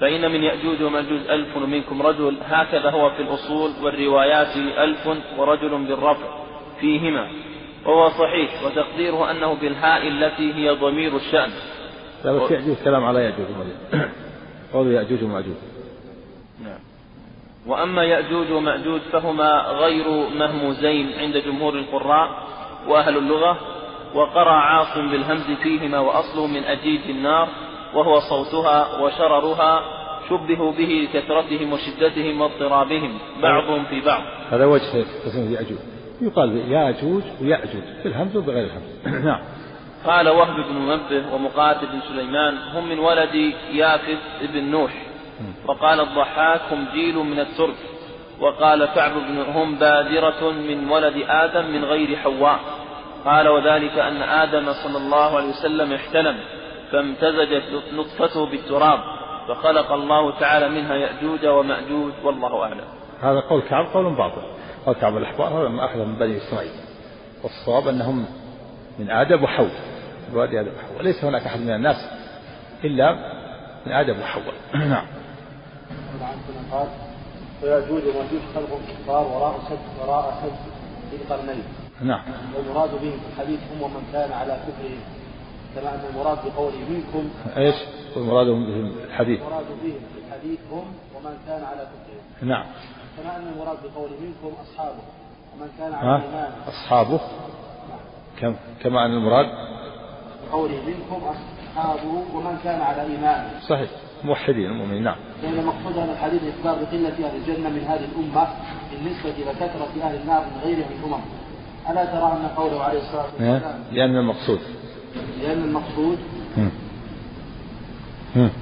[SPEAKER 1] فإن من يأجوج ومأجوج ألف منكم رجل هكذا هو في الأصول والروايات ألف ورجل بالرفع فيهما. وهو صحيح وتقديره أنه بالهاء التي هي ضمير الشأن.
[SPEAKER 2] لا بس يأجوج كلام على يأجوج ومأجوج. قولوا يأجوج ومأجوج.
[SPEAKER 1] نعم. وأما يأجوج ومأجوج فهما غير مهموزين عند جمهور القراء وأهل اللغة وقرأ عاصم بالهمز فيهما وأصله من أجيج النار وهو صوتها وشررها شبهوا به لكثرتهم وشدتهم واضطرابهم بعضهم في بعض.
[SPEAKER 2] هذا وجه تسمية يأجوج. يقال يأجوج ويأجوج بالهمز وبغير الهمز. نعم.
[SPEAKER 1] قال وهب بن منبه ومقاتل بن سليمان هم من ولد يافث بن نوح. وقال الضحاك هم جيل من الترك. وقال كعب بن هم بادرة من ولد آدم من غير حواء. قال وذلك أن آدم صلى الله عليه وسلم احتلم. فامتزجت نطفته بالتراب فخلق الله تعالى منها يأجوج ومأجوج والله أعلم.
[SPEAKER 2] هذا قول كعب قول باطل. قول كعب الأحبار هذا ما أخذ من بني إسرائيل. والصواب أنهم من آدم وحواء الوادي آدم وحواء ليس هناك أحد من الناس إلا من آدم وحواء نعم.
[SPEAKER 3] قال ويأجوج ومأجوج خلق كفار وراء سد وراء سد في القرنين
[SPEAKER 2] نعم.
[SPEAKER 3] والمراد به في الحديث هم ومن كان على كفرهم. كما أن المراد بقوله منكم.
[SPEAKER 2] إيش؟ والمراد بهم الحديث.
[SPEAKER 3] المراد بهم الحديث هم ومن كان على كفرهم.
[SPEAKER 2] نعم.
[SPEAKER 3] كما أن المراد بقوله منكم أصحابه ومن كان على
[SPEAKER 2] ها؟
[SPEAKER 3] إيمان
[SPEAKER 2] أصحابه؟ كم كما أن المراد؟
[SPEAKER 3] بقوله منكم أصحابه ومن كان على إيمان
[SPEAKER 2] صحيح. موحدين المؤمنين نعم.
[SPEAKER 3] لأن مقصود هذا الحديث إخبار بقلة أهل الجنة من هذه الأمة بالنسبة إلى كثرة أهل النار من غيرها من الأمم. ألا ترى أن قوله عليه الصلاة والسلام؟
[SPEAKER 2] لأن المقصود.
[SPEAKER 3] لأن المقصود.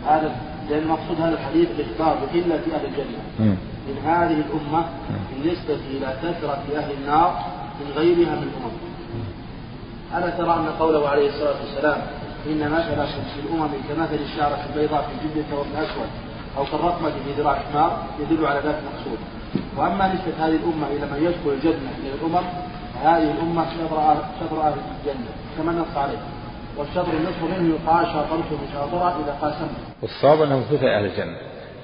[SPEAKER 3] هذا لأن المقصود هذا الحديث إخبار بقلة أهل الجنة. من هذه الأمة بالنسبة إلى كثرة أهل النار من غيرها من الأمم. ألا ترى أن قوله عليه الصلاة والسلام إن مثلكم في الأمم كمثل الشعرة البيضاء في جلد الثوب الأسود أو كالرقمة في ذراع الحمار يدل على ذات المقصود. وأما نسبة هذه الأمة إلى من يدخل الجنة من الأمم فهذه الأمة شطر أهل الجنة كما نص عليه. والشطر النصف منه يقال شاطرته بشاطرة إذا قاسمه.
[SPEAKER 2] والصواب أنهم ثلث أهل الجنة.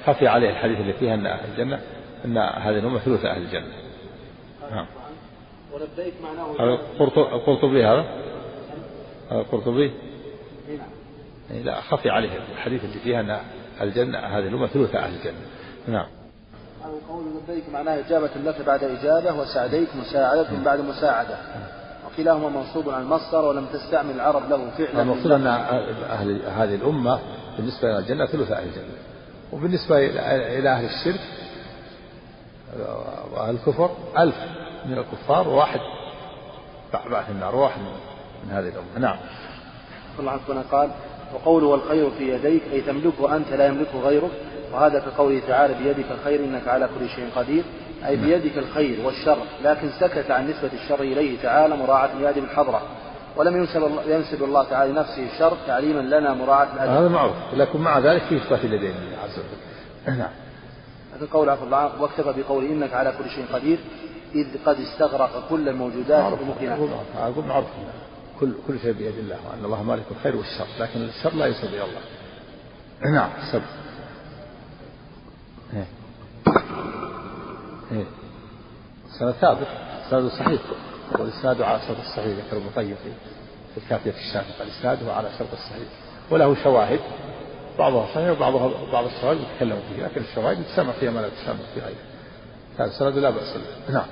[SPEAKER 2] خفي عليه الحديث اللي فيها أن أهل الجنة أن هذه الأمة ثلث أهل الجنة. نعم.
[SPEAKER 3] ولبيك معناه
[SPEAKER 2] القرطبي هذا؟ القرطبي
[SPEAKER 3] إيه نعم.
[SPEAKER 2] إيه لا خفي عليه الحديث اللي فيها أن الجنة هذه الأمة ثلث أهل الجنة. نعم.
[SPEAKER 3] أو قول لبيك معناه إجابة لك بعد إجابة وسعديك مساعدة بعد مساعدة. وكلاهما منصوب على المصدر ولم تستعمل العرب له فعلا.
[SPEAKER 2] المقصود أن أهل هذه الأمة بالنسبة إلى الجنة ثلث أهل الجنة. وبالنسبة إلى أهل الشرك وأهل الكفر ألف من الكفار وواحد بعث النار واحد من هذه الأمة. نعم.
[SPEAKER 3] الله عنه قال وقوله والخير في يديك أي تملكه أنت لا يملكه غيرك وهذا كقوله تعالى بيدك الخير إنك على كل شيء قدير أي نعم. بيدك الخير والشر لكن سكت عن نسبة الشر إليه تعالى مراعاة لآدم الحضرة ولم ينسب الله, ينسب الله تعالى لنفسه الشر تعليما لنا مراعاة الأدب.
[SPEAKER 2] هذا معروف لكن مع ذلك في إثبات اليدين عز وجل نعم.
[SPEAKER 3] لكن قول عفو الله واكتفى بقوله إنك على كل شيء قدير إذ قد استغرق كل الموجودات
[SPEAKER 2] بمكنها أقول معروف كل كل شيء بيد الله وأن الله مالك الخير والشر لكن الشر لا ينسب إلى الله. نعم السبب إيه. سنة ثابت. سند صحيح. والإسناد على شرط الصحيح ذكر ابن القيم في الكافية الشافعي. قال إسناده على شرط الصحيح. وله شواهد. بعضها صحيح وبعضها بعض الشواهد يتكلم فيه لكن الشواهد يتسمى فيها ما لا تسمى في غيره هذا السند لا بأس به. نعم.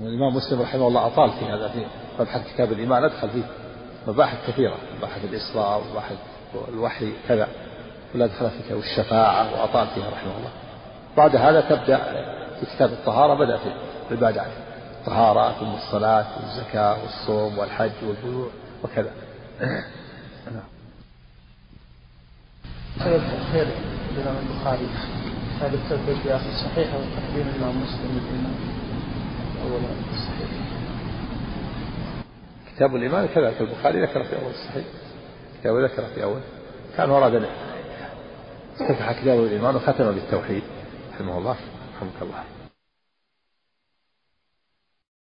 [SPEAKER 2] الإمام مسلم رحمه الله أطال في هذا في مبحث كتاب الإيمان. أدخل فيه مباحث كثيرة مباحث الإسراء ومباحث الوحي كذا. ولا دخل في كتاب الشفاعة وأطال فيها رحمه الله. بعد هذا تبدأ في كتاب الطهارة بدأ في العبادات الطهارة ثم الصلاة والزكاة والصوم والحج والبيوع وكذا.
[SPEAKER 4] سبب تأخير الإمام البخاري. هذا التثبت في آخر الصحيح أو تقديم الإمام مسلم الإمام أول الصحيح.
[SPEAKER 2] كتاب الإيمان كذلك البخاري ذكر في أول الصحيح. كتاب ذكر في أول. كان أراد افتتح كتاب الإيمان وختم بالتوحيد. رحمه الله. رحمك الله.